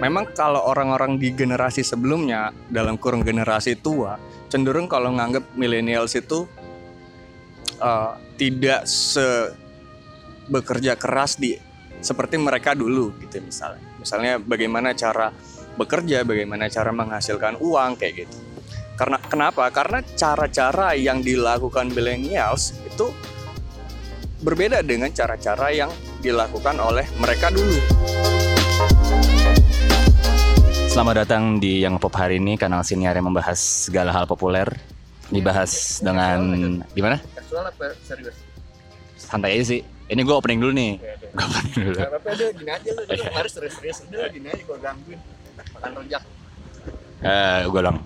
memang kalau orang-orang di generasi sebelumnya dalam kurung generasi tua cenderung kalau nganggap millennials itu uh, tidak se bekerja keras di seperti mereka dulu gitu misalnya. Misalnya bagaimana cara bekerja bagaimana cara menghasilkan uang kayak gitu. Karena kenapa? Karena cara-cara yang dilakukan millennials itu berbeda dengan cara-cara yang dilakukan oleh mereka dulu. Selamat datang di Yang Pop hari ini, kanal siniar yang membahas segala hal populer. Dibahas dengan gimana? Kasual apa serius? Santai aja sih. Ini gue opening dulu nih. Gue opening dulu. Gak apa-apa deh, gini aja lu, lu harus serius-serius udah gini aja gue gangguin makan rojak. Eh, gue ulang.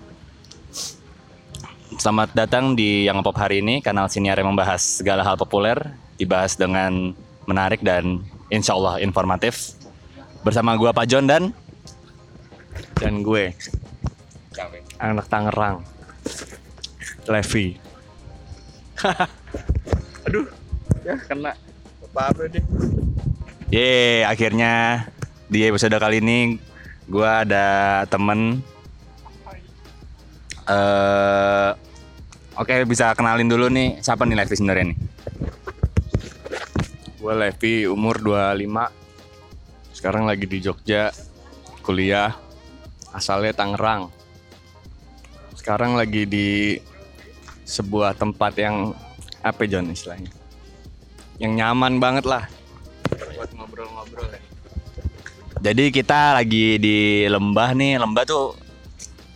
Selamat datang di Yang Pop hari ini, kanal siniar yang membahas segala hal populer. Dibahas dengan menarik dan insya Allah informatif. Bersama gue Pak John dan Dan gue anak Tangerang, Levi. Aduh, ya kena apa-apa deh. Ye, akhirnya di episode kali ini gua ada temen eh Oke, bisa kenalin dulu nih siapa nih Levi sebenarnya nih? Gue Levi, umur 25. Sekarang lagi di Jogja, kuliah. Asalnya Tangerang. Sekarang lagi di sebuah tempat yang apa John istilahnya? Yang nyaman banget lah buat ngobrol-ngobrol ya. Jadi kita lagi di lembah nih. Lembah tuh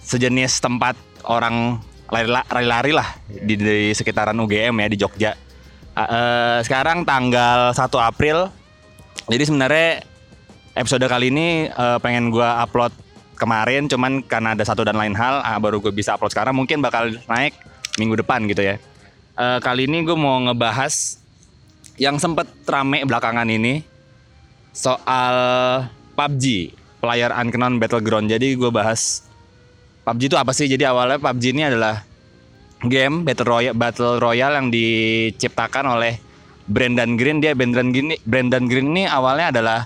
sejenis tempat orang lari- lari-lari lah di, di sekitaran UGM ya di Jogja. Eh, sekarang tanggal 1 April. Jadi sebenarnya episode kali ini eh, pengen gua upload kemarin cuman karena ada satu dan lain hal ah, baru gue bisa upload sekarang mungkin bakal naik minggu depan gitu ya. Eh, kali ini gue mau ngebahas yang sempet rame belakangan ini soal PUBG, Player Unknown Battleground. Jadi gue bahas PUBG itu apa sih? Jadi awalnya PUBG ini adalah game battle royale battle royale yang diciptakan oleh Brandon Green. Dia Brandon Green Brandon Green ini awalnya adalah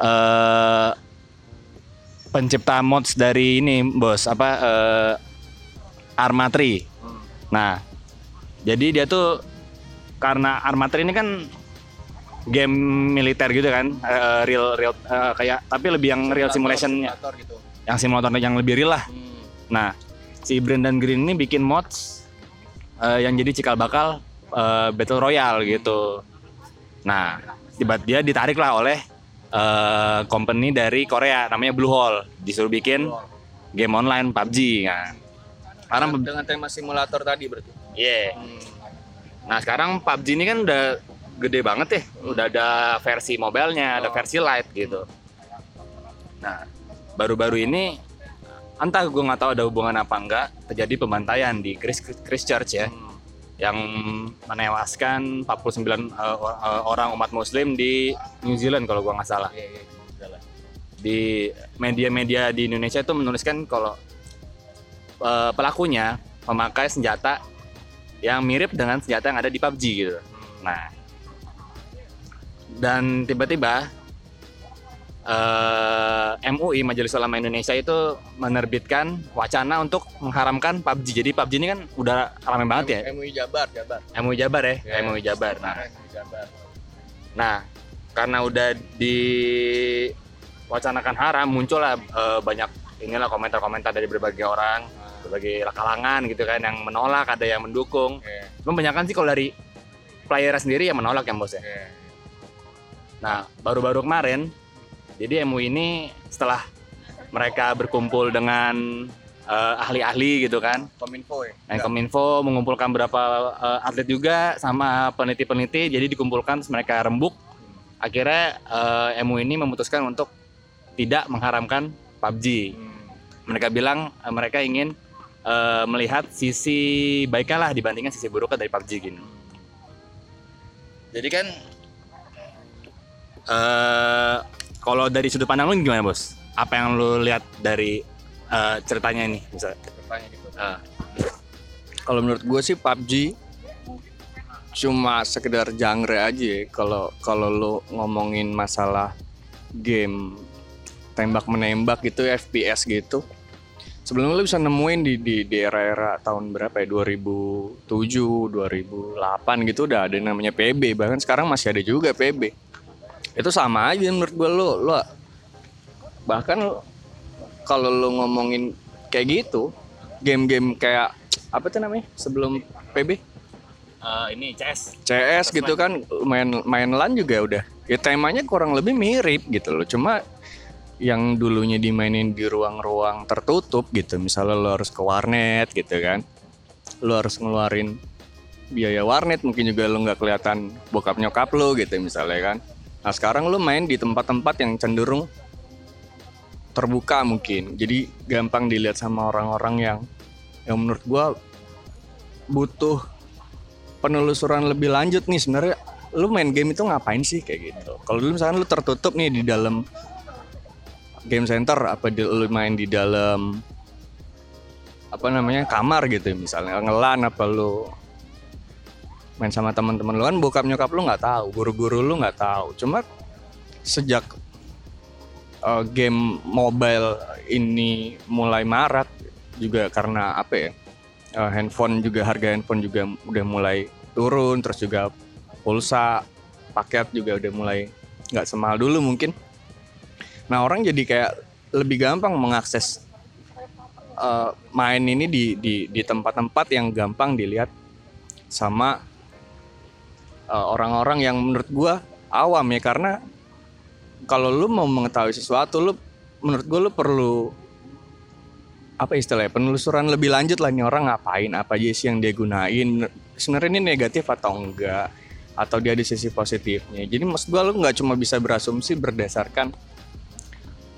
eh pencipta mods dari ini, Bos, apa eh Arma 3. Nah, jadi dia tuh karena Arma 3 ini kan game militer gitu kan, eh, real real eh, kayak tapi lebih yang real simulationnya, Simulator gitu. yang simulator yang lebih real lah. Hmm. Nah, si Brandon Green ini bikin mods eh, yang jadi cikal bakal eh, battle royale gitu. Nah, tiba dia ditarik lah oleh eh, company dari Korea namanya Bluehole, disuruh bikin game online PUBG. Nah, sekarang Dengan, dengan tema simulator tadi berarti. yeah. Hmm. Nah, sekarang PUBG ini kan udah gede banget ya. Udah ada versi mobile-nya, ada Oh. versi light gitu. Nah, baru-baru ini entah gue nggak tahu ada hubungan apa enggak terjadi pembantaian di Chris Christchurch ya Hmm. Yang menewaskan 49 uh, uh, orang umat muslim di New Zealand kalau gua nggak salah. Iya, iya. Lah. Di media-media di Indonesia itu menuliskan kalau uh, pelakunya memakai senjata yang mirip dengan senjata yang ada di PUBG gitu. Nah, dan tiba-tiba eh, MUI Majelis Ulama Indonesia itu menerbitkan wacana untuk mengharamkan PUBG. Jadi PUBG ini kan udah ramai banget ya. MUI Jabar, Jabar. MUI Jabar ya, Ya. MUI Jabar. Nah, MUI Jabar. nah karena udah diwacanakan haram, muncullah eh, banyak inilah komentar-komentar dari berbagai orang, berbagai kalangan gitu kan yang menolak, ada yang mendukung. Oke. Cuma kebanyakan sih kalau dari player sendiri yang menolak ya bos ya. Oke. Nah, baru-baru kemarin, jadi MUI ini setelah mereka berkumpul dengan eh, ahli-ahli gitu kan, Kominfo ya. Nah, Kominfo mengumpulkan beberapa eh, atlet juga sama peneliti-peneliti, jadi dikumpulkan mereka rembuk. Akhirnya eh, MUI ini memutuskan untuk tidak mengharamkan PUBG. Hmm. Mereka bilang eh, mereka ingin eh, melihat sisi baiknya lah dibandingkan sisi buruknya dari PUBG gini. Jadi kan eh kalau dari sudut pandang lu gimana bos? Apa yang lu lihat dari eh, ceritanya ini misalnya? Bertanya gitu. Eh, Kalau menurut gue sih PUBG cuma sekedar genre aja ya. Kalau kalau lo ngomongin masalah game tembak menembak gitu FPS gitu sebelumnya lu bisa nemuin di di, di era-era tahun berapa ya 2007 2008 gitu udah ada namanya PB bahkan sekarang masih ada juga PB itu sama aja menurut gue lo lo bahkan kalau lo ngomongin kayak gitu game-game kayak apa tuh namanya sebelum PB Uh, ini CS. CS gitu kan main main LAN juga udah. Ya temanya kurang lebih mirip gitu loh. Cuma yang dulunya dimainin di ruang-ruang tertutup gitu misalnya lo harus ke warnet gitu kan. Lo harus ngeluarin biaya warnet mungkin juga lo nggak kelihatan bokap nyokap lo gitu misalnya kan nah sekarang lo main di tempat-tempat yang cenderung terbuka mungkin. Jadi gampang dilihat sama orang-orang yang yang menurut gua butuh penelusuran lebih lanjut nih. Sebenarnya lu main game itu ngapain sih? Kayak gitu. Kalau dulu misalkan lu tertutup nih di dalam game center apa di, lu main di dalam apa namanya kamar gitu misalnya. Ngelan apa lu main sama teman-teman lu. Kan bokap nyokap lu nggak tahu guru-guru lu nggak tahu. Cuma sejak uh, game mobile ini mulai marak juga karena apa ya uh, handphone juga harga handphone juga udah mulai turun terus juga pulsa paket juga udah mulai nggak semahal dulu mungkin. Nah orang jadi kayak lebih gampang mengakses uh, main ini di di di tempat-tempat yang gampang dilihat sama uh, orang-orang yang menurut gua awam ya karena kalau lu mau mengetahui sesuatu lu menurut gua lu perlu apa istilahnya penelusuran lebih lanjut lah nih orang ngapain apa aja sih yang dia gunain sebenarnya ini negatif atau enggak atau dia ada sisi positifnya. Jadi maksud gue lu nggak cuma bisa berasumsi berdasarkan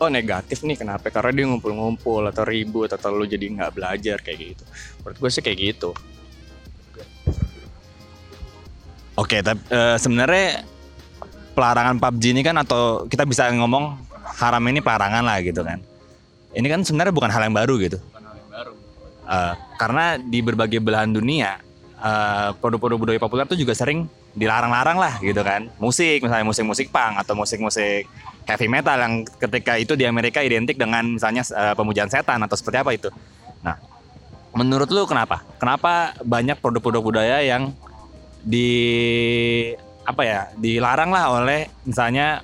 oh negatif nih kenapa? Karena dia ngumpul-ngumpul atau ribut atau lu jadi nggak belajar kayak gitu. Menurut gue sih kayak gitu Oke, tapi eh, sebenarnya pelarangan PUBG ini kan atau kita bisa ngomong haram ini pelarangan lah gitu kan. Ini kan sebenarnya bukan hal yang baru gitu. Eh, karena di berbagai belahan dunia eh, produk-produk budaya populer itu juga sering dilarang-larang lah gitu kan. Musik misalnya musik-musik punk atau musik-musik heavy metal yang ketika itu di Amerika identik dengan misalnya eh, pemujaan setan atau seperti apa itu. Nah, menurut lu kenapa? Kenapa banyak produk-produk budaya yang di apa ya dilarang lah oleh misalnya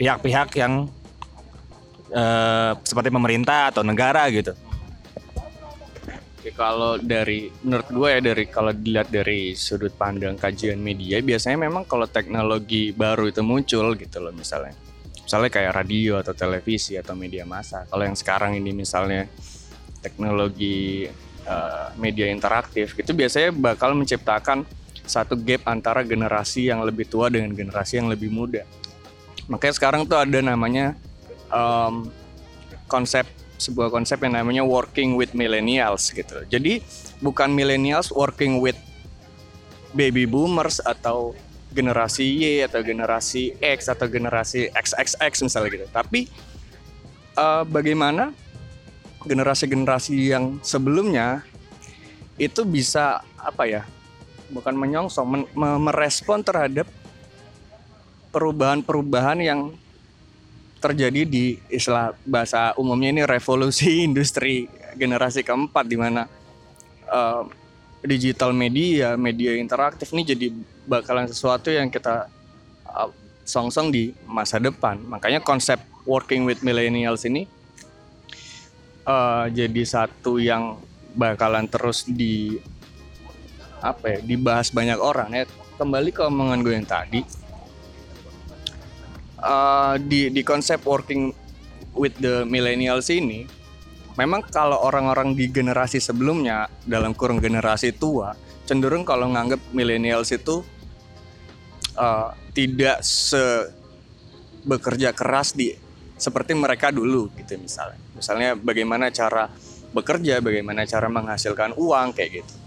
pihak-pihak yang eh, seperti pemerintah atau negara gitu. Ya, kalau dari menurut gue ya dari kalau dilihat dari sudut pandang kajian media biasanya memang kalau teknologi baru itu muncul gitu loh misalnya misalnya kayak radio atau televisi atau media massa kalau yang sekarang ini misalnya teknologi eh, media interaktif itu biasanya bakal menciptakan satu gap antara generasi yang lebih tua dengan generasi yang lebih muda makanya sekarang tuh ada namanya em, konsep sebuah konsep yang namanya working with millennials gitu. Jadi bukan millennials working with baby boomers atau generasi Y atau generasi X atau generasi XXX misalnya gitu. Tapi eh, bagaimana generasi-generasi yang sebelumnya itu bisa apa ya? Bukan menyongsong, men- me- merespon terhadap perubahan-perubahan yang terjadi di istilah bahasa umumnya ini revolusi industri generasi keempat di mana eh, digital media, media interaktif ini jadi bakalan sesuatu yang kita songsong di masa depan. Makanya konsep working with millennials ini eh, jadi satu yang bakalan terus di apa ya dibahas banyak orang ya. Kembali ke omongan gue yang tadi, uh, di di konsep working with the millennials ini memang kalau orang-orang di generasi sebelumnya dalam kurung generasi tua cenderung kalau nganggap millennials itu uh, tidak se bekerja keras di seperti mereka dulu gitu misalnya. Misalnya bagaimana cara bekerja bagaimana cara menghasilkan uang kayak gitu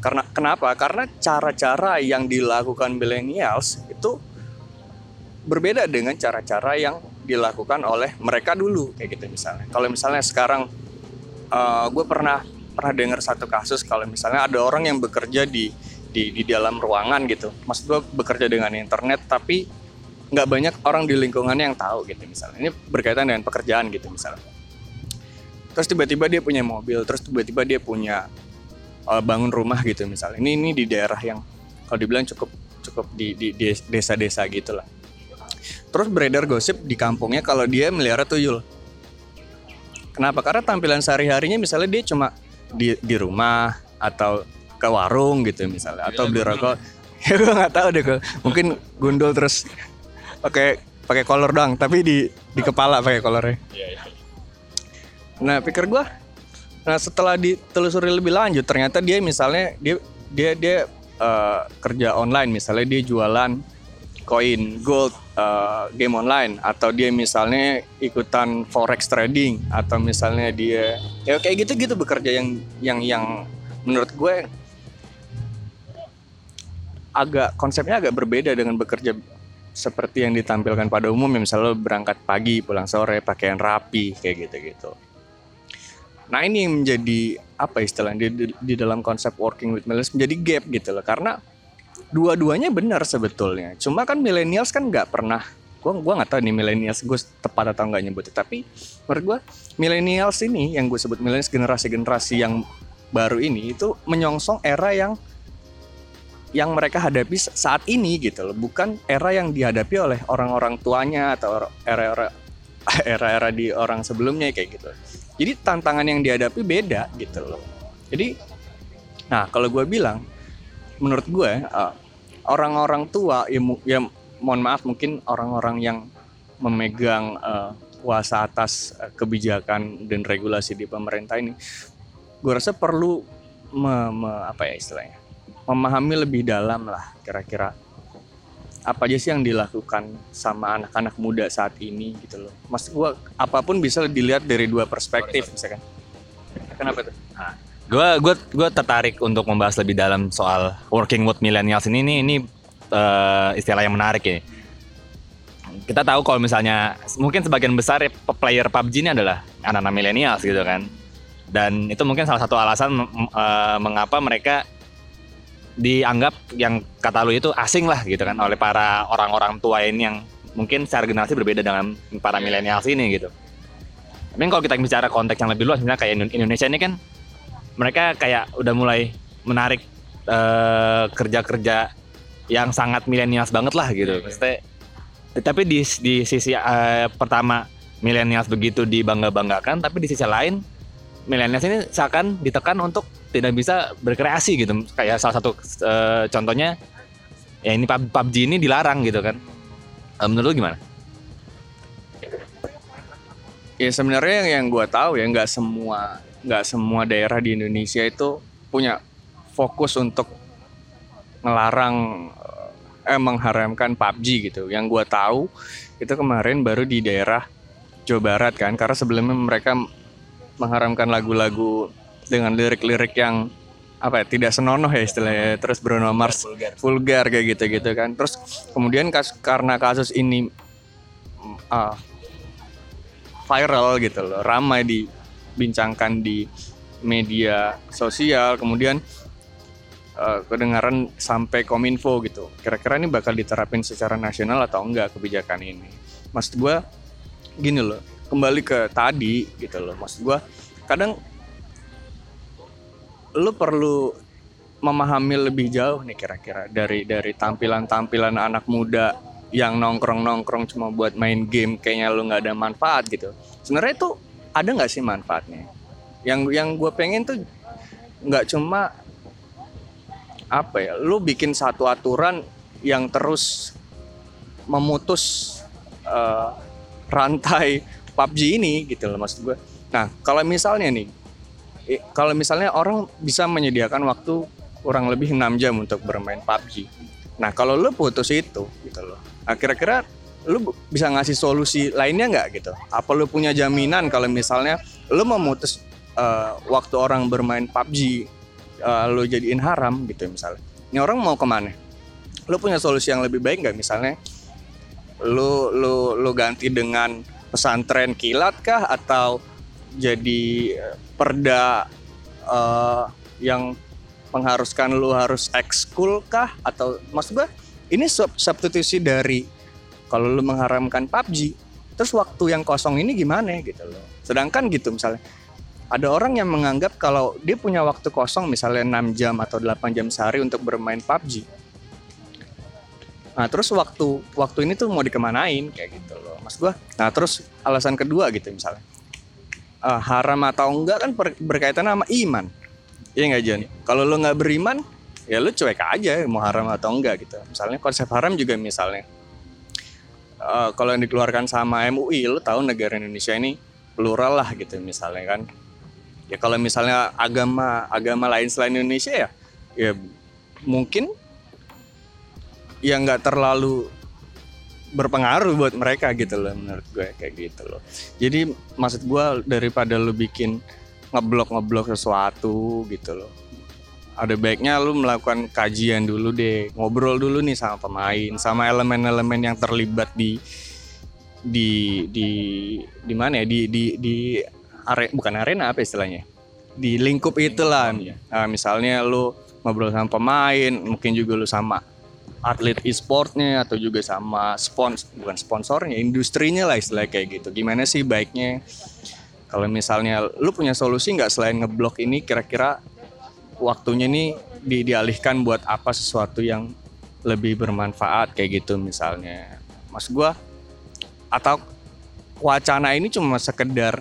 karena kenapa? Karena cara-cara yang dilakukan millennials itu berbeda dengan cara-cara yang dilakukan oleh mereka dulu kayak gitu misalnya. Kalau misalnya sekarang gue pernah pernah dengar satu kasus kalau misalnya ada orang yang bekerja di di, di dalam ruangan gitu, maksud gue bekerja dengan internet tapi nggak banyak orang di lingkungannya yang tahu gitu misalnya. Ini berkaitan dengan pekerjaan gitu misalnya. Terus tiba-tiba dia punya mobil terus tiba-tiba dia punya uh, bangun rumah gitu misalnya. Ini ini di daerah yang kalau dibilang cukup cukup di di desa-desa gitulah. Terus beredar gosip di kampungnya kalau dia melihara tuyul. Kenapa? Karena tampilan sehari-harinya misalnya dia cuma di di rumah atau ke warung gitu misalnya atau beli rokok. ya gue nggak tahu deh mungkin gundul terus pakai pakai kolor doang tapi di di kepala pakai kolornya. Nah pikir gue nah setelah ditelusuri lebih lanjut ternyata dia misalnya dia dia dia uh, kerja online. Misalnya dia jualan koin gold uh, game online. Atau dia misalnya ikutan forex trading. Atau misalnya dia ya kayak gitu gitu bekerja yang yang yang menurut gue agak konsepnya agak berbeda dengan bekerja seperti yang ditampilkan pada umum ya misalnya lo berangkat pagi pulang sore pakaian rapi kayak gitu-gitu. Nah ini yang menjadi apa istilahnya di, di dalam konsep working with millennials menjadi gap gitu loh karena dua-duanya benar sebetulnya. Cuma kan millennials kan nggak pernah gua gua nggak tahu nih millennials gue tepat atau nggak nyebut tapi menurut gua millennials ini yang gue sebut millennials generasi-generasi yang baru ini itu menyongsong era yang yang mereka hadapi saat ini gitu loh, bukan era yang dihadapi oleh orang-orang tuanya atau era-era era-era di orang sebelumnya kayak gitu. Jadi tantangan yang dihadapi beda gitu loh. Jadi, nah kalau gue bilang, menurut gue uh, orang-orang tua ya, ya mohon maaf mungkin orang-orang yang memegang uh, kuasa atas uh, kebijakan dan regulasi di pemerintah ini, gue rasa perlu me, me, apa ya istilahnya memahami lebih dalam lah kira-kira apa aja sih yang dilakukan sama anak-anak muda saat ini gitu loh. Mas gua apa pun bisa dilihat dari dua perspektif misalkan. Kenapa tuh? Nah, gua gua gua tertarik untuk membahas lebih dalam soal working with millennials ini ini ini uh, istilah yang menarik ya. Kita tahu kalau misalnya mungkin sebagian besar player PUBG ini adalah anak-anak millennials gitu kan. Dan itu mungkin salah satu alasan uh, mengapa mereka dianggap yang kata lu itu asing lah gitu kan oleh para orang-orang tua ini yang mungkin secara generasi berbeda dengan para iya. milenial ini gitu. Tapi kalau kita bicara konteks yang lebih luas, misalnya kayak Indonesia ini kan mereka kayak udah mulai menarik uh, kerja-kerja yang sangat milenial banget lah gitu. Iya, iya. Maksudnya, tapi di di sisi uh, pertama milenial begitu dibangga-banggakan, tapi di sisi lain milenial ini seakan ditekan untuk tidak bisa berkreasi gitu kayak salah satu uh, contohnya ya ini PUBG ini dilarang gitu kan uh, menurut lu gimana? Ya sebenarnya yang, yang gue tahu ya nggak semua nggak semua daerah di Indonesia itu punya fokus untuk ngelarang eh mengharamkan PUBG gitu. Yang gue tahu itu kemarin baru di daerah Jawa Barat kan karena sebelumnya mereka mengharamkan lagu-lagu dengan lirik-lirik yang apa ya tidak senonoh ya istilahnya. Terus Bruno Mars vulgar, vulgar kayak gitu gitu kan. Terus kemudian kas, karena kasus ini uh, viral gitu loh ramai dibincangkan di media sosial kemudian uh, kedengaran sampai kominfo gitu. Kira-kira ini bakal diterapin secara nasional atau enggak kebijakan ini? Maksud gue gini loh kembali ke tadi gitu loh maksud gue kadang lu perlu memahami lebih jauh nih kira-kira dari dari tampilan-tampilan anak muda yang nongkrong-nongkrong cuma buat main game kayaknya lu nggak ada manfaat gitu. Sebenarnya itu ada nggak sih manfaatnya? Yang yang gue pengen tuh nggak cuma apa ya, lu bikin satu aturan yang terus memutus uh, rantai PUBG ini gitu loh maksud gue. Nah kalau misalnya nih kalau misalnya orang bisa menyediakan waktu kurang lebih 6 jam untuk bermain PUBG. Nah, kalau lu putus itu gitu loh. Nah, kira-kira lu bisa ngasih solusi lainnya nggak gitu? Apa lu punya jaminan kalau misalnya lu memutus uh, waktu orang bermain PUBG uh, lu jadiin haram gitu misalnya. Ini orang mau ke mana? Lu punya solusi yang lebih baik nggak misalnya? Lu lu lu ganti dengan pesantren kilat kah atau jadi eh, perda uh, yang mengharuskan lu harus ekskul kah atau maksud gue ini sub substitusi dari kalau lu mengharamkan PUBG terus waktu yang kosong ini gimana gitu loh sedangkan gitu misalnya ada orang yang menganggap kalau dia punya waktu kosong misalnya 6 jam atau 8 jam sehari untuk bermain PUBG. Nah, terus waktu waktu ini tuh mau dikemanain kayak gitu loh. Mas gua. Nah, terus alasan kedua gitu misalnya. Uh, haram atau enggak kan berkaitan sama iman. Iya nggak Jon? Kalau lu nggak beriman, ya lu cuek aja mau haram atau enggak gitu. Misalnya konsep haram juga misalnya. Uh, kalau yang dikeluarkan sama MUI, lu tahu negara Indonesia ini plural lah gitu misalnya kan ya kalau misalnya agama agama lain selain Indonesia ya ya mungkin ya nggak terlalu berpengaruh buat mereka gitu loh menurut gue kayak gitu loh. Jadi maksud gue daripada lu bikin ngeblok ngeblok sesuatu gitu loh ada baiknya lu melakukan kajian dulu deh ngobrol dulu nih sama pemain sama elemen-elemen yang terlibat di di di di mana ya? Di di di are, bukan arena apa istilahnya? Di lingkup itulah. Ya. nah, misalnya lu ngobrol sama pemain mungkin juga lu sama atlet e-sportnya atau juga sama spons bukan sponsornya industrinya lah istilah kayak gitu. Gimana sih baiknya? Kalau misalnya lu punya solusi nggak selain ngeblok ini kira-kira waktunya nih di dialihkan buat apa sesuatu yang lebih bermanfaat kayak gitu misalnya. Mas gua atau wacana ini cuma sekedar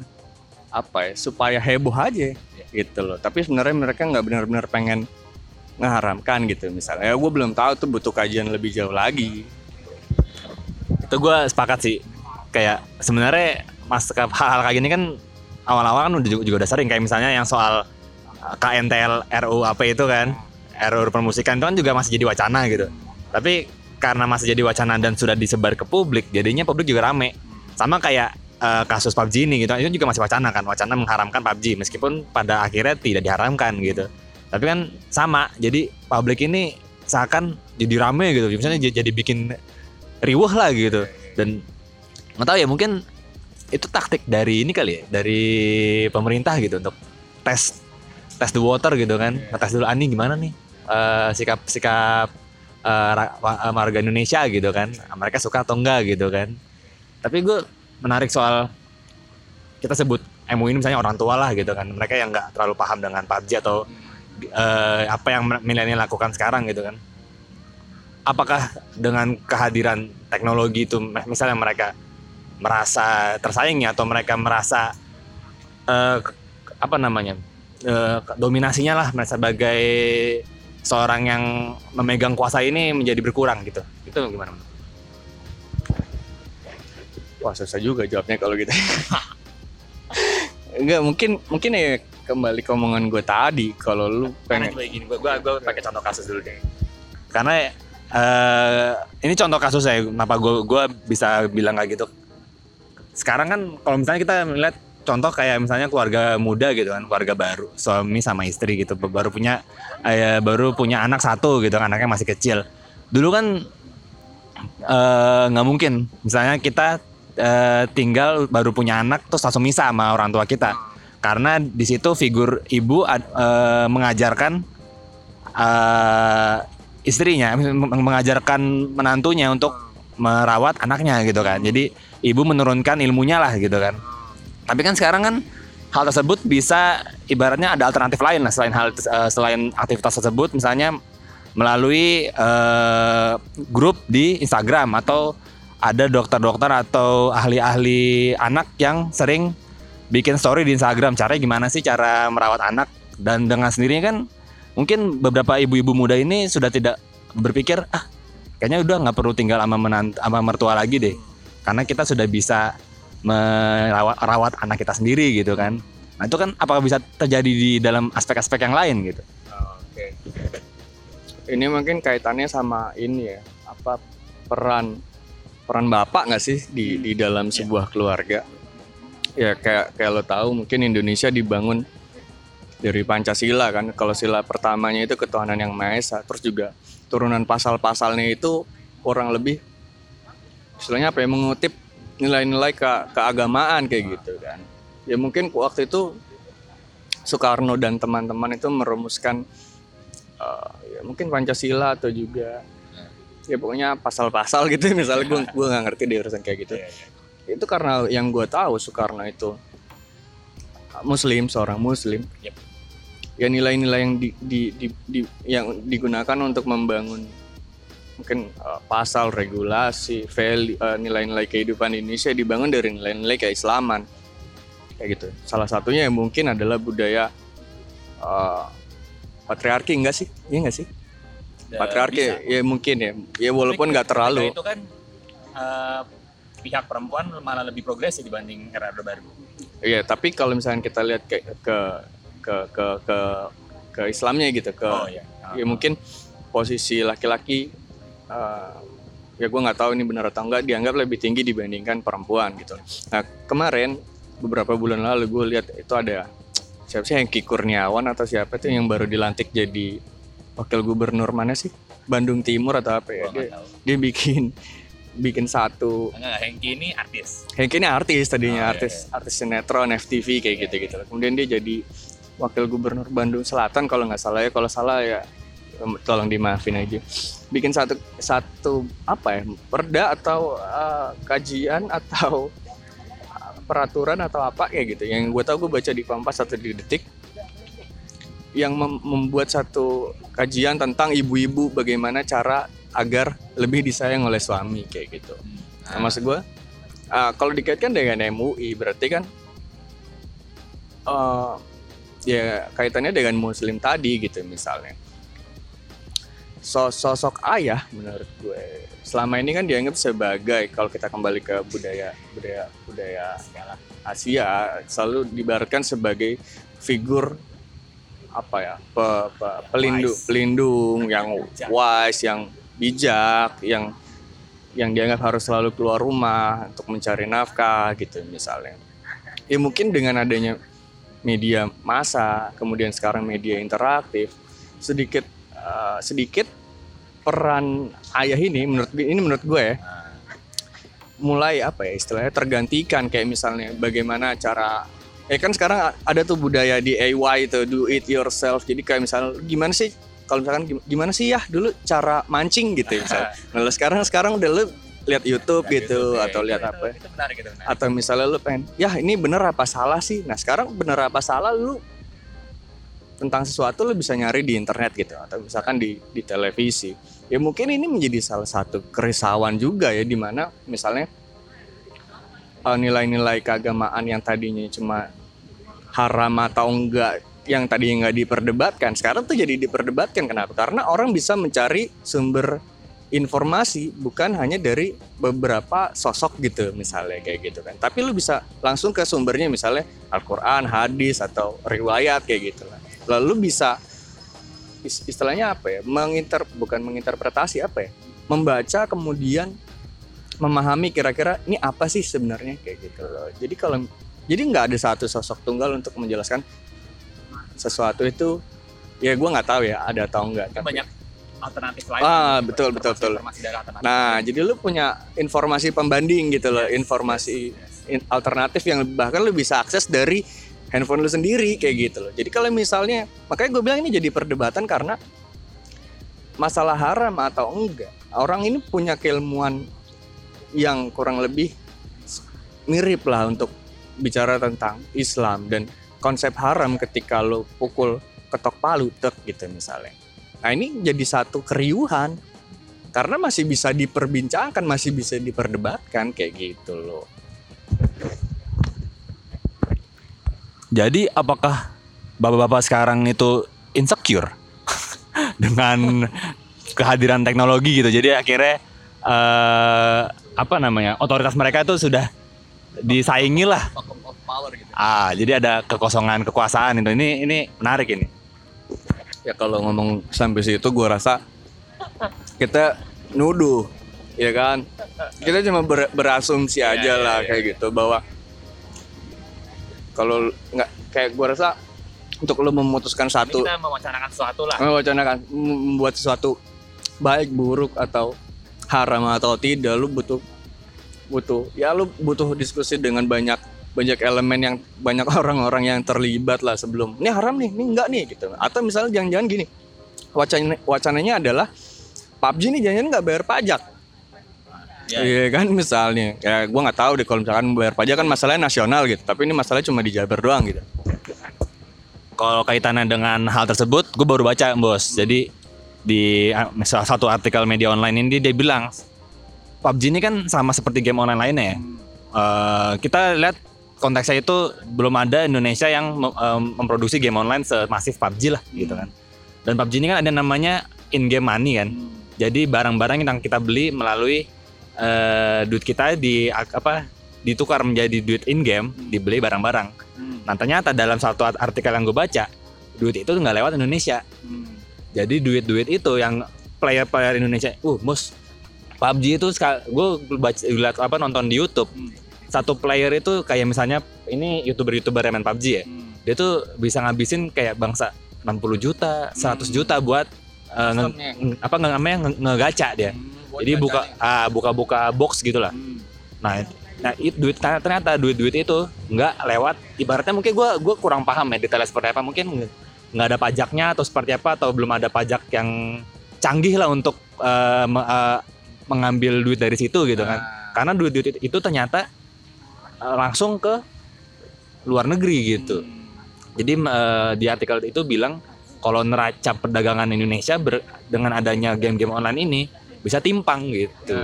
apa ya supaya heboh aja gitu loh. Tapi sebenarnya mereka nggak benar-benar pengen ngeharamkan gitu misalnya. Ya gue belum tahu tuh butuh kajian lebih jauh lagi. Itu gue sepakat sih. Kayak sebenarnya mas hal-hal kayak gini kan awal-awal kan udah juga udah sering. Kayak misalnya yang soal uh, KNTL RU apa itu kan RU permusikan itu kan juga masih jadi wacana gitu. Tapi karena masih jadi wacana dan sudah disebar ke publik jadinya publik juga rame. Sama kayak uh, kasus PUBG ini gitu itu juga masih wacana kan. Wacana mengharamkan PUBG meskipun pada akhirnya tidak diharamkan gitu tapi kan sama jadi publik ini seakan jadi rame gitu. Misalnya jadi bikin riuh lah gitu. Dan nggak tahu ya mungkin itu taktik dari ini kali ya dari pemerintah gitu untuk tes tes the water gitu kan. Ngetes dulu ani gimana nih? Uh, sikap sikap uh, warga Indonesia gitu kan. Mereka suka atau enggak gitu kan. Tapi gue menarik soal kita sebut MU ini misalnya orang tua lah gitu kan. Mereka yang nggak terlalu paham dengan PUBG atau uh, apa yang milenial lakukan sekarang gitu kan. Apakah dengan kehadiran teknologi itu misalnya mereka merasa tersaingi atau mereka merasa uh, apa namanya uh, dominasinya lah merasa sebagai seorang yang memegang kuasa ini menjadi berkurang gitu. Itu gimana Wah susah juga jawabnya kalau gitu. Enggak mungkin mungkin ya kembali ke omongan gue tadi kalau lu pengen kayak gini gue gue gue pakai contoh kasus dulu deh. Karena uh, ini contoh kasus saya kenapa gue gue bisa bilang kayak gitu. Sekarang kan kalau misalnya kita melihat contoh kayak misalnya keluarga muda gitu kan, keluarga baru, suami sama istri gitu, baru punya uh, baru punya anak satu gitu, anaknya masih kecil. Dulu kan eh, nggak uh, mungkin, misalnya kita uh, tinggal baru punya anak terus langsung misah sama orang tua kita karena di situ figur ibu uh, mengajarkan uh, istrinya mengajarkan menantunya untuk merawat anaknya gitu kan. Jadi ibu menurunkan ilmunya lah gitu kan. Tapi kan sekarang kan hal tersebut bisa ibaratnya ada alternatif lain lah selain hal uh, selain aktivitas tersebut. Misalnya melalui uh, grup di Instagram atau ada dokter-dokter atau ahli-ahli anak yang sering bikin story di Instagram caranya gimana sih cara merawat anak? Dan dengan sendirinya kan mungkin beberapa ibu-ibu muda ini sudah tidak berpikir ah kayaknya udah nggak perlu tinggal sama menant sama mertua lagi deh. Karena kita sudah bisa merawat rawat anak kita sendiri gitu kan. Nah itu kan apakah bisa terjadi di dalam aspek-aspek yang lain gitu. Oke. Okay. ini mungkin kaitannya sama ini ya apa peran peran bapak nggak sih di di dalam iya. sebuah keluarga ya kayak kayak lo tahu mungkin Indonesia dibangun dari Pancasila kan. Kalau sila pertamanya itu ketuhanan yang maha esa. Terus juga turunan pasal-pasalnya itu kurang lebih istilahnya apa ya mengutip nilai-nilai ke keagamaan kayak gitu kan. Ya mungkin waktu itu Soekarno dan teman-teman itu merumuskan uh, ya mungkin Pancasila atau juga ya pokoknya pasal-pasal gitu. Misalnya gue gue nggak ngerti deh urusan kayak gitu. Iya, iya. Itu karena yang gue tahu Soekarno itu Muslim seorang Muslim. Yep. ya nilai-nilai yang di, di, di- di- yang digunakan untuk membangun mungkin uh, pasal regulasi value uh, nilai-nilai kehidupan Indonesia dibangun dari nilai-nilai keislaman. Kayak gitu. Salah satunya yang mungkin adalah budaya uh, patriarki enggak sih? Iya enggak sih? Patriarki bisa. ya mungkin ya. Ya walaupun Tapi nggak terlalu. itu kan eh, pihak perempuan malah lebih progresif dibanding era Orde Baru. Iya, tapi kalau misalnya kita lihat ke ke ke ke ke, ke Islamnya gitu, ke oh iya. ya mungkin posisi laki-laki eh, ya gue nggak tahu ini benar atau enggak dianggap lebih tinggi dibandingkan perempuan gitu. Nah kemarin beberapa bulan lalu gue lihat itu ada siapa sih yang Ki Kurniawan atau siapa tuh yang baru dilantik jadi wakil gubernur mana sih Bandung Timur atau apa ya dia, dia bikin bikin satu Enggak, Hengki ini artis. Kayak ini artis tadinya Oh, iya, artis artis sinetron FTV kayak gitu gitu. Kemudian dia jadi wakil gubernur Bandung Selatan kalau nggak salah ya. Kalau salah ya tolong dimaafin aja. Bikin satu satu apa ya perda atau eh, kajian atau peraturan atau apa kayak gitu. Yang gue tahu gue baca di Kompas atau di Detik yang mem- membuat satu kajian tentang ibu-ibu bagaimana cara agar lebih disayang oleh suami kayak gitu. Nah, maksud gue, uh, kalau dikaitkan dengan MUI berarti kan, uh, ya kaitannya dengan Muslim tadi gitu misalnya. So- sosok ayah menurut gue selama ini kan dianggap sebagai kalau kita kembali ke budaya budaya budaya Asia selalu dibaratkan sebagai figur apa ya pe- pe- pelindung pelindung yang wise yang bijak yang yang dianggap harus selalu keluar rumah untuk mencari nafkah gitu misalnya. Ya mungkin dengan adanya media massa kemudian sekarang media interaktif sedikit eh, sedikit peran ayah ini menurut ini menurut gue ya mulai apa ya istilahnya tergantikan kayak misalnya bagaimana cara ya kan sekarang ada tuh budaya DIY itu do it yourself. Jadi kayak misalnya gimana sih kalau misalkan gim- gimana sih ya dulu cara mancing gitu ya misalnya nah sekarang sekarang udah lu lihat YouTube gitu YouTube, ya, atau lihat itu- apa Itu menarik itu menarik. atau misalnya lu pengen ya ini bener apa salah sih? Nah sekarang bener apa salah lu tentang sesuatu lu bisa nyari di internet gitu atau misalkan di di televisi. Ya mungkin ini menjadi salah satu kerisauan juga ya di mana misalnya eh, nilai-nilai keagamaan yang tadinya cuma haram atau enggak yang tadinya nggak diperdebatkan sekarang tuh jadi diperdebatkan. Kenapa? Karena orang bisa mencari sumber informasi bukan hanya dari beberapa sosok gitu misalnya kayak gitu kan. Tapi lu bisa langsung ke sumbernya misalnya Al-Quran, hadis atau riwayat kayak gitu lah. Lalu bisa is- istilahnya apa ya menginter bukan menginterpretasi apa ya membaca kemudian memahami kira-kira ini apa sih sebenarnya kayak gitu loh. Jadi kalau jadi nggak ada satu sosok tunggal untuk menjelaskan sesuatu itu ya gue nggak tahu ya ada atau enggak Mungkin banyak alternatif lain. Ah, betul, betul, betul. Informasi dari alternatif. Nah, jadi lu punya informasi pembanding gitu loh, informasi in- alternatif yang bahkan lu bisa akses dari handphone lu sendiri kayak gitu loh. Jadi kalau misalnya, makanya gue bilang ini jadi perdebatan karena masalah haram atau enggak, orang ini punya keilmuan yang kurang lebih mirip lah untuk bicara tentang Islam dan konsep haram ketika lu pukul ketok palu tek gitu misalnya. Nah ini jadi satu keriuhan karena masih bisa diperbincangkan, masih bisa diperdebatkan kayak gitu loh. Jadi apakah bapak-bapak sekarang itu insecure dengan kehadiran teknologi gitu? Jadi akhirnya eh apa namanya otoritas mereka itu sudah disaingi lah. Power gitu. Ah, jadi ada kekosongan kekuasaan itu. Ini ini menarik ini. Ya kalau ngomong sampai situ gue rasa kita nuduh, ya kan? Kita cuma ber- berasumsi aja iya, lah iya. kayak gitu bahwa kalau nggak kayak gue rasa untuk lo memutuskan satu kita mewacanakan sesuatu lah. mewacanakan mem- membuat sesuatu baik buruk atau haram atau tidak lu butuh butuh ya lu butuh diskusi dengan banyak banyak elemen yang banyak orang-orang yang terlibat lah sebelum ini haram nih ini enggak nih gitu atau misalnya jangan-jangan gini wacana wacananya adalah PUBG nih jangan nggak bayar pajak. Iya kan misalnya, ya gue nggak tahu deh kalau misalkan bayar pajak kan masalahnya nasional gitu, tapi ini masalahnya cuma di Jabar doang gitu. Kalau kaitannya dengan hal tersebut, gue baru baca bos. Jadi di ah, salah satu artikel media online ini dia bilang PUBG ini kan sama seperti game online lainnya ya. Eh, kita lihat konteksnya itu belum ada Indonesia yang mem- em, memproduksi game online semasif PUBG lah gitu kan. Dan PUBG ini kan ada namanya in game money kan. Jadi barang-barang yang kita beli melalui eh, duit kita di apa ditukar menjadi duit in game, dibeli barang-barang. Nah ternyata dalam satu artikel yang gue baca, duit itu nggak lewat Indonesia. Jadi duit-duit itu yang player-player Indonesia, uh mus, PUBG itu gue baca lihat apa nonton di YouTube, satu player itu kayak misalnya ini youtuber-youtuber yang main PUBG ya, dia tuh bisa ngabisin kayak bangsa 60 juta, 100 juta buat eh, nge- apa nge- namanya nge- ngegaca dia. Jadi buka ah, buka-buka box gitu lah. Nah, nah itu duit ternyata duit-duit itu nggak lewat. Ibaratnya mungkin gue gua kurang paham ya detailnya seperti apa. Mungkin nggak ada pajaknya atau seperti apa atau belum ada pajak yang canggih lah untuk eh, me- eh, mengambil duit dari situ gitu kan. Karena duit-duit itu ternyata langsung ke luar negeri gitu jadi eh, di artikel itu bilang kalau neraca perdagangan Indonesia ber- dengan adanya game-game online ini bisa timpang gitu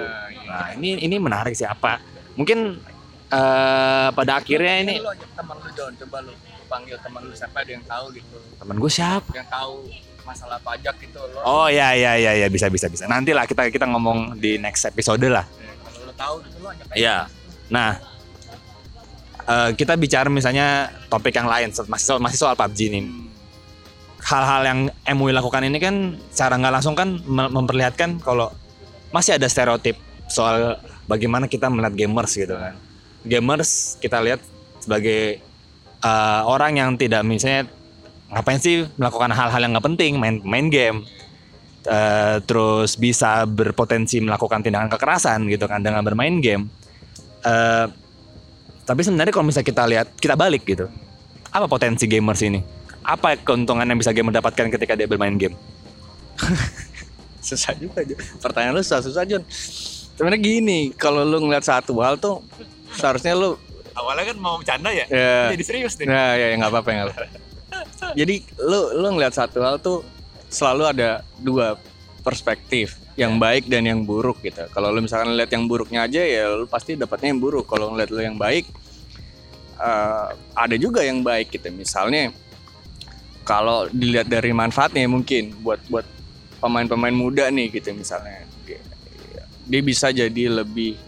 Nah ini ini menarik sih apa? Mungkin eh pada akhirnya ini lu teman lu John, coba lu panggil teman lu siapa ada yang tahu gitu, teman gue siapa? yang tahu masalah pajak gitu lo. Oh ya ya ya ya bisa bisa bisa. Nanti lah kita kita ngomong di next episode lah. Kalau lu tahu gitu ajak aja. Iya. Nah eh, kita bicara misalnya topik yang lain masih soal, masih soal PUBG nih. Hal-hal yang MUI lakukan ini kan secara nggak langsung kan mem- memperlihatkan kalau masih ada stereotip soal bagaimana kita melihat gamers gitu kan. Gamers kita lihat sebagai eh, orang yang tidak misalnya ngapain sih melakukan hal-hal yang nggak penting, main main game, Eh, terus bisa berpotensi melakukan tindakan kekerasan gitu kan dengan bermain game. Eh, tapi sebenarnya kalau misalnya kita lihat, kita balik gitu, apa potensi gamers ini? Apa keuntungan yang bisa gamer dapatkan ketika dia bermain game? susah juga Jon. pertanyaan lu susah susah John sebenarnya gini kalau lu ngeliat satu hal tuh seharusnya lu Awalnya kan mau bercanda ya, ya serius nah ya ya, nggak apa-apa nggak apa jadi lu lu ngeliat satu hal tuh selalu ada dua perspektif yang baik dan yang buruk gitu. Kalau lu misalkan lihat yang buruknya aja ya lu pasti dapatnya yang buruk. Kalau ngeliat lu yang baik eh, ada juga yang baik gitu. Misalnya kalau dilihat dari manfaatnya mungkin buat buat pemain-pemain muda nih gitu misalnya. Dia, dia bisa jadi lebih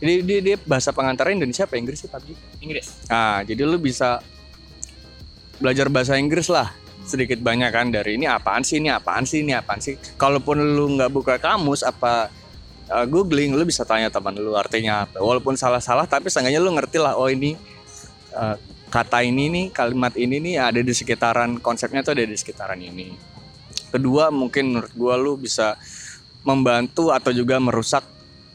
dia, dia, dia bahasa pengantarnya Indonesia apa? Inggris sih PUBG? Inggris. Nah, jadi lu bisa belajar bahasa Inggris lah sedikit banyak kan dari ini apaan sih ini apaan sih ini apaan sih. Kalaupun lu nggak buka kamus apa uh, googling, lu bisa tanya teman lu artinya apa. Walaupun salah-salah, tapi seenggaknya lu ngerti lah. Oh ini uh, kata ini nih, kalimat ini nih ada di sekitaran konsepnya tuh ada di sekitaran ini. Kedua mungkin menurut gua lu bisa membantu atau juga merusak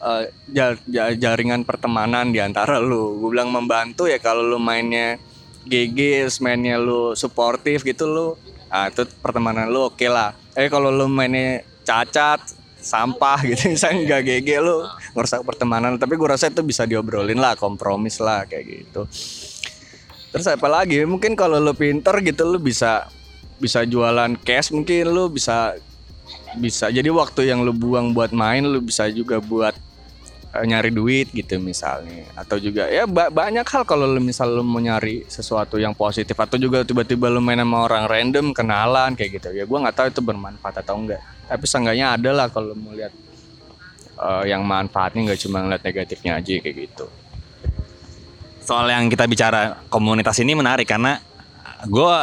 uh, ja- ja- jaringan pertemanan di antara lu. Gue bilang membantu ya kalau lu mainnya GG, mainnya lu suportif gitu lu, ah itu pertemanan lu oke lah. Eh kalau lu mainnya cacat, sampah gitu misalnya nggak GG lu ngerusak pertemanan. Tapi gue rasa itu bisa diobrolin lah, kompromis lah kayak gitu. Terus apa lagi? Mungkin kalau lu pinter gitu lu bisa bisa jualan cash mungkin lu bisa bisa jadi waktu yang lu buang buat main lu bisa juga buat nyari duit gitu misalnya. Atau juga ya ba- banyak hal kalau lu misal lu mau nyari sesuatu yang positif. Atau juga tiba-tiba lu main sama orang random kenalan kayak gitu. Ya gua nggak tahu itu bermanfaat atau enggak. Tapi seenggaknya ada lah kalau mau lihat eh, yang manfaatnya nggak cuma ngeliat negatifnya aja kayak gitu. Soal yang kita bicara komunitas ini menarik karena gue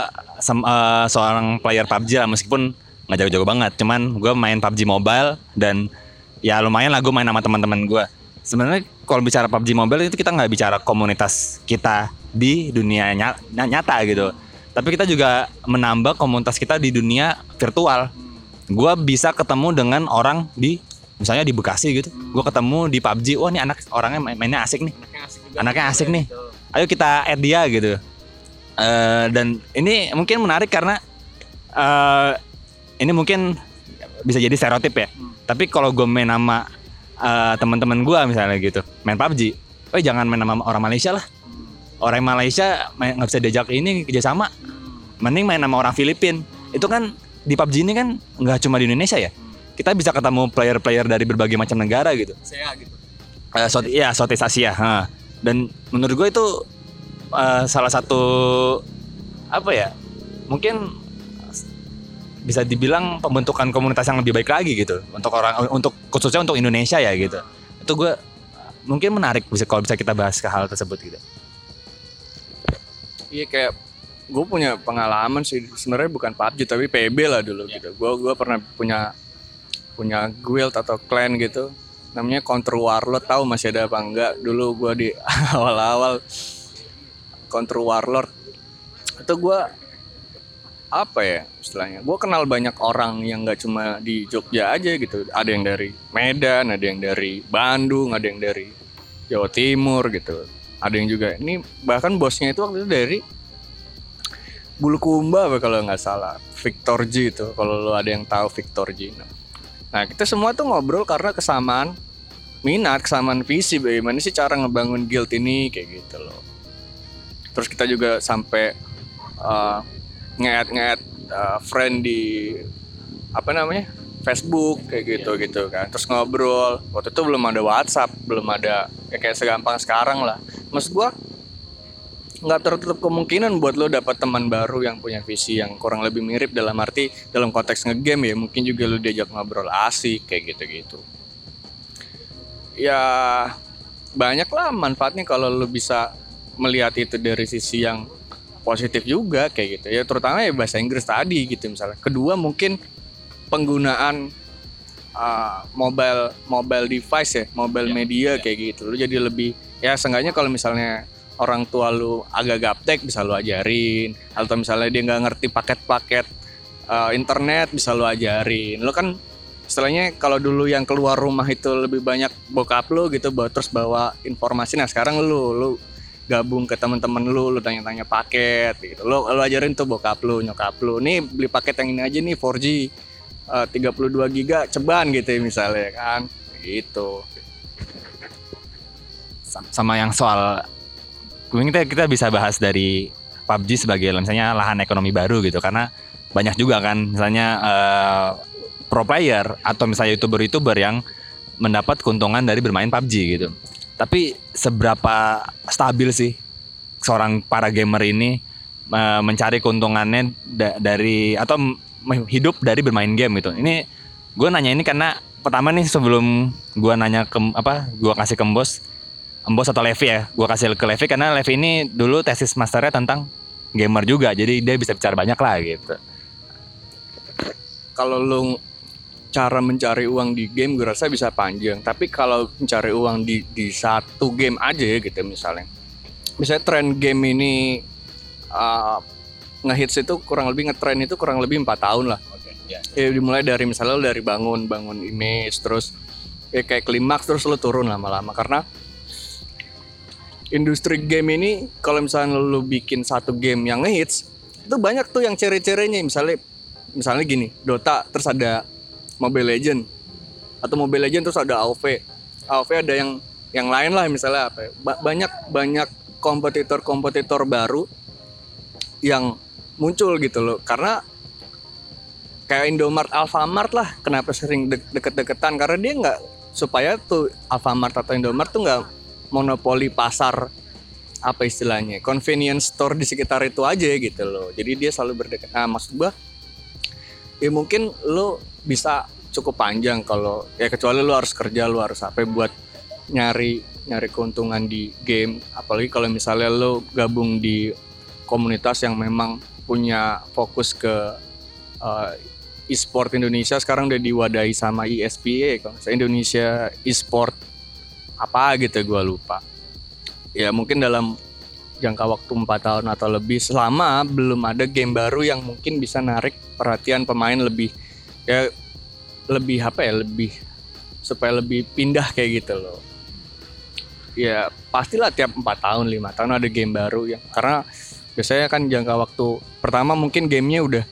seorang player PUBG lah meskipun nggak jago-jago banget, cuman gue main PUBG Mobile dan ya lumayan lah gue main sama teman-teman gue. Sebenarnya kalau bicara PUBG Mobile itu kita nggak bicara komunitas kita di dunia nya- ny- nyata gitu, tapi kita juga menambah komunitas kita di dunia virtual. Gue bisa ketemu dengan orang di misalnya di Bekasi gitu, gue ketemu di PUBG, wah ini anak orangnya main- mainnya asik nih. Anaknya asik nih. Ayo kita add dia gitu. Eh, dan ini mungkin menarik karena eh ini mungkin bisa jadi stereotip ya. Tapi kalau gue main sama uh, teman-teman gue misalnya gitu, main PUBG, oh jangan main sama orang Malaysia lah. Orang Malaysia main- nggak bisa diajak ini kerjasama. Mending main sama orang Filipin. Itu kan di PUBG ini kan nggak cuma di Indonesia ya. Kita bisa ketemu player-player dari berbagai macam negara gitu. Saya gitu. Eh, South, iya, Southeast Asia. ha. Dan menurut gue itu eh, salah satu apa ya? Mungkin bisa dibilang pembentukan komunitas yang lebih baik lagi gitu untuk orang untuk khususnya untuk Indonesia ya gitu. Itu gue mungkin menarik bisa kalau bisa kita bahas ke hal tersebut gitu. Iya kayak gue punya pengalaman sih sebenarnya bukan PUBG tapi PB lah dulu gitu. Gue gua pernah punya punya guild atau clan gitu. Namanya Counter Warlord tahu masih ada apa enggak? Dulu gue di awal-awal Counter Warlord itu gue apa ya istilahnya? Gue kenal banyak orang yang nggak cuma di Jogja aja gitu. Ada yang dari Medan, ada yang dari Bandung, ada yang dari Jawa Timur gitu. Ada yang juga ini bahkan bosnya itu waktu itu dari Bulukumba apa kalau nggak salah. Victor G itu kalau lo ada yang tahu Victor G. Nah kita semua tuh ngobrol karena kesamaan minat, kesamaan visi bagaimana sih cara ngebangun guild ini kayak gitu loh. Terus kita juga sampai uh, nge-add uh, friend di apa namanya Facebook kayak gitu gitu kan. Terus ngobrol. Waktu itu belum ada WhatsApp belum ada ya kayak segampang sekarang lah. Maksud gua nggak tertutup kemungkinan buat lo dapat teman baru yang punya visi yang kurang lebih mirip dalam arti dalam konteks ngegame ya mungkin juga lo diajak ngobrol asik kayak gitu gitu ya banyak lah manfaatnya kalau lo bisa melihat itu dari sisi yang positif juga kayak gitu. Ya terutama ya bahasa Inggris tadi gitu misalnya. Kedua mungkin penggunaan uh, mobile mobile device ya mobile media kayak gitu. Lu jadi lebih ya seenggaknya kalau misalnya orang tua lu agak gaptek bisa lu ajarin. Atau misalnya dia nggak ngerti paket-paket uh, internet bisa lu ajarin. Lu kan istilahnya kalau dulu yang keluar rumah itu lebih banyak bokap lu gitu bawa terus bawa informasi. Nah sekarang lu lu gabung ke teman-teman lu lu tanya-tanya paket gitu. Lu lu ajarin tuh bokap lu nyokap lu. Nih beli paket yang ini aja nih 4G eh, 32 giga ceban gitu ya misalnya kan. Gitu. Sam- Sama yang soal mungkin kita kita bisa bahas dari PUBG sebagai misalnya lahan ekonomi baru gitu. Karena banyak juga kan misalnya eh, pro player atau misalnya youtuber-youtuber yang mendapat keuntungan dari bermain PUBG gitu. Tapi seberapa stabil sih seorang para gamer ini mencari keuntungannya da- dari atau hidup dari bermain game gitu. Ini gue nanya ini karena pertama nih sebelum gue nanya ke apa gue kasih ke Mbos Mbos atau Levi ya gue kasih ke Levi karena Levi ini dulu tesis masternya tentang gamer juga jadi dia bisa bicara banyak lah gitu kalau lu cara mencari uang di game gue rasa bisa panjang. Tapi kalau mencari uang di di satu game aja ya gitu misalnya. Misalnya tren game ini uh, ngehits itu kurang lebih ngetren itu kurang lebih empat tahun lah. Ya dimulai dari misalnya lu dari bangun bangun image terus ya kayak klimaks terus lu turun lama-lama. Karena industri game ini kalau misalnya lu bikin satu game yang ngehits itu banyak tuh yang cere-cerenya misalnya misalnya gini Dota terus ada Mobile Legend. Atau Mobile Legend terus ada AoV AoV ada yang yang lain lah misalnya apa ya, ba- banyak banyak kompetitor-kompetitor baru yang muncul gitu loh. Karena kayak Indomart Alfamart lah kenapa sering de- deket-deketan. Karena dia nggak supaya tuh Alfamart atau Indomart tuh nggak monopoli pasar apa istilahnya convenience store di sekitar itu aja gitu loh. Jadi dia selalu berdekat nah maksud gua ya mungkin lo bisa cukup panjang kalau ya kecuali lo harus kerja lo harus apa buat nyari nyari keuntungan di game. Apalagi kalau misalnya lo gabung di komunitas yang memang punya fokus ke uh, e-sport Indonesia sekarang udah diwadahi sama E ISPA kalau nggak salah, Indonesia e-sport apa gitu gue lupa. Ya mungkin dalam jangka waktu empat tahun atau lebih selama belum ada game baru yang mungkin bisa narik perhatian pemain lebih ya lebih apa ya lebih supaya lebih pindah kayak gitu loh. Ya pastilah tiap empat tahun lima tahun ada game baru ya karena biasanya kan jangka waktu pertama mungkin gamenya udah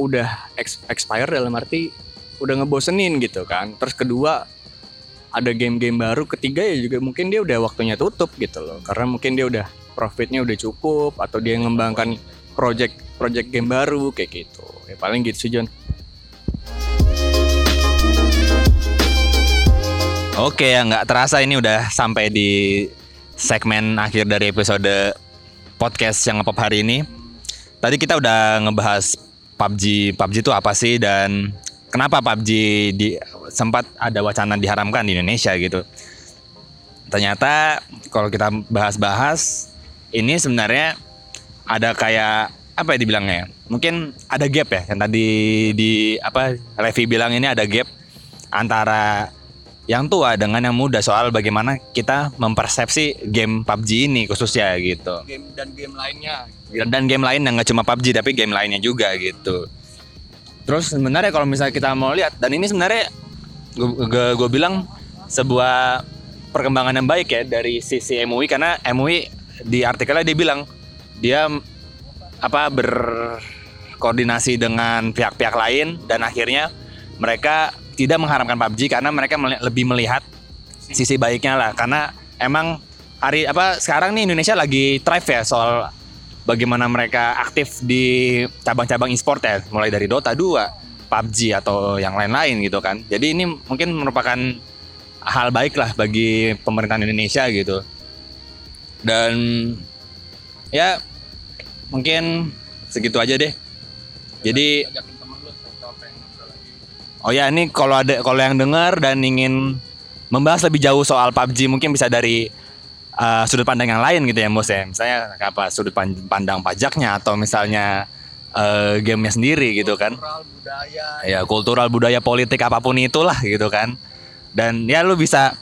udah ex- expire dalam arti udah ngebosenin gitu kan. Terus kedua ada game-game baru. Ketiga ya juga mungkin dia udah waktunya tutup gitu loh. Karena mungkin dia udah profitnya udah cukup atau dia ngembangkan project project game baru kayak gitu. Ya paling gitu sih John Oke ya nggak terasa ini udah sampai di segmen akhir dari episode podcast yang ngepop hari ini. Tadi kita udah ngebahas PUBG, PUBG itu apa sih dan kenapa PUBG di sempat ada wacana diharamkan di Indonesia gitu. Ternyata kalau kita bahas-bahas ini sebenarnya ada kayak apa ya dibilangnya? ya? Mungkin ada gap ya yang tadi di apa Levi bilang ini ada gap antara yang tua dengan yang muda soal bagaimana kita mempersepsi game PUBG ini khususnya gitu. game dan game lainnya Dan game lain yang nggak cuma PUBG tapi game lainnya juga gitu. Terus sebenarnya kalau misalnya kita mau lihat dan ini sebenarnya gue bilang sebuah perkembangan yang baik ya dari sisi MUI karena MUI di artikelnya dia bilang dia apa berkoordinasi dengan pihak-pihak lain dan akhirnya mereka tidak mengharamkan PUBG karena mereka meli- lebih melihat sisi baiknya lah karena emang hari apa sekarang nih Indonesia lagi thrive ya soal bagaimana mereka aktif di cabang-cabang e-sport ya mulai dari Dota 2, PUBG atau yang lain-lain gitu kan. Jadi ini mungkin merupakan hal baik lah bagi pemerintahan Indonesia gitu. Dan ya mungkin segitu aja deh. Jadi Oh ya, ini kalau ada kalau yang dengar dan ingin membahas lebih jauh soal PUBG mungkin bisa dari uh, sudut pandang yang lain gitu ya, Mus ya. Misalnya apa sudut pan- pandang pajaknya atau misalnya uh, gamenya sendiri gitu kan. kultural budaya Ya, kultural, budaya, politik apa pun itulah gitu kan. Dan ya lu bisa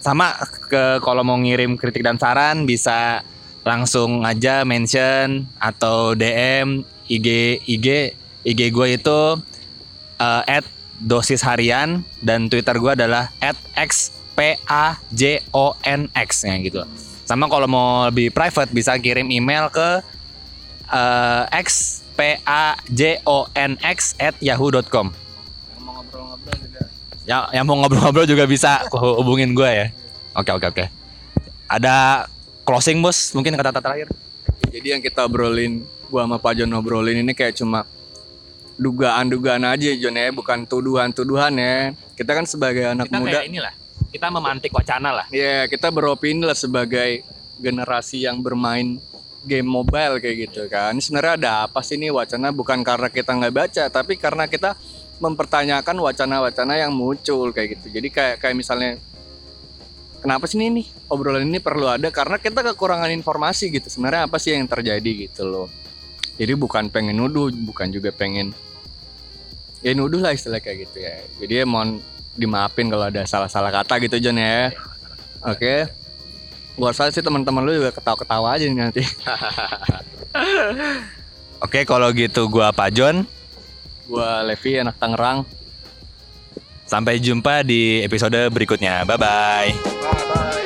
sama ke kalau mau ngirim kritik dan saran bisa langsung aja mention atau DM IG IG IG gue itu uh, at dosis harian dan Twitter gue adalah xpajonx ya gitu. Sama kalau mau lebih private bisa kirim email ke uh, xpajonx at yahoo.com. yang mau ngobrol-ngobrol juga Yang, yang mau ngobrol-ngobrol juga bisa hubungin gue ya. Oke oke oke. Ada closing bos mungkin kata-kata terakhir. jadi yang kita obrolin gua sama Pak Jon ngobrolin ini kayak cuma dugaan-dugaan aja Jon ya. Bukan tuduhan-tuduhan ya. Kita kan sebagai anak muda. inilah. Kita memantik wacana lah. ya kita beropini lah sebagai generasi yang bermain game mobile kayak gitu kan. Ini sebenarnya ada apa sih ini wacana? Bukan karena kita nggak baca tapi karena kita mempertanyakan wacana-wacana yang muncul kayak gitu. Jadi kayak kayak misalnya kenapa sih ini nih? Obrolan ini perlu ada karena kita kekurangan informasi gitu. Sebenarnya apa sih yang terjadi gitu loh? Jadi bukan pengen nuduh bukan juga pengen ya nuduh lah istilah kayak gitu ya jadi ya mohon dimaafin kalau ada salah-salah kata gitu John ya oke gua rasa sih teman-teman lu juga ketawa-ketawa aja nih nanti Oke kalau gitu gua Pak John. gua Levi anak Tangerang Sampai jumpa di episode berikutnya. Bye bye.